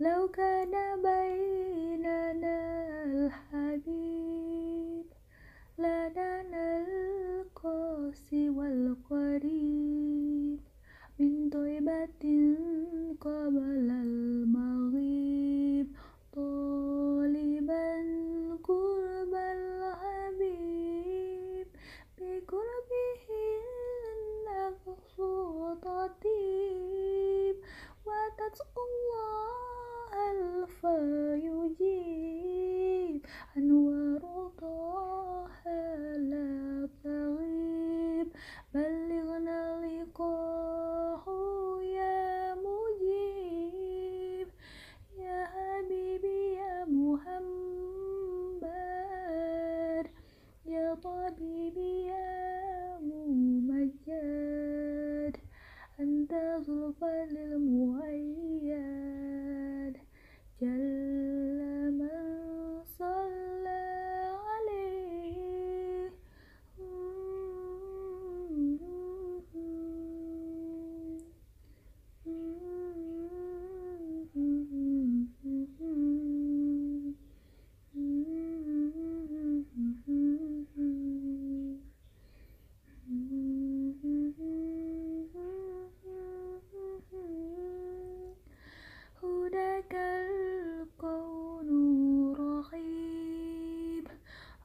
لو كان بيننا الحبيب لدنا القاسي والقريب من طيبة قبل المغيب طالبا قرب الحبيب. بقربه النفس تطيب وتدعو الله فيجيب أنوار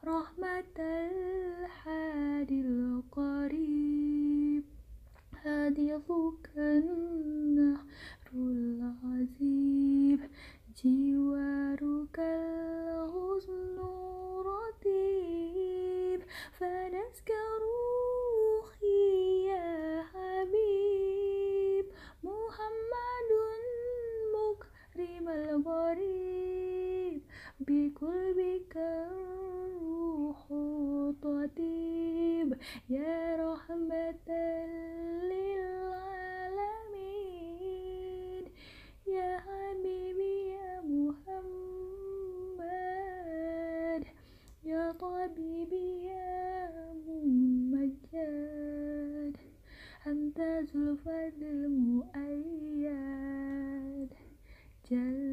رحمة الحادي القريب. حديثك النهر العذيب جوارك الحزن رتيب فنذكر روحي يا حبيب. محمد مكرم الغريب. بقلبك الروح تطيب يا رحمة للعالمين. يا حبيبي يا محمد. يا طبيبي يا ممجد. أنت زلفى المؤيد. جل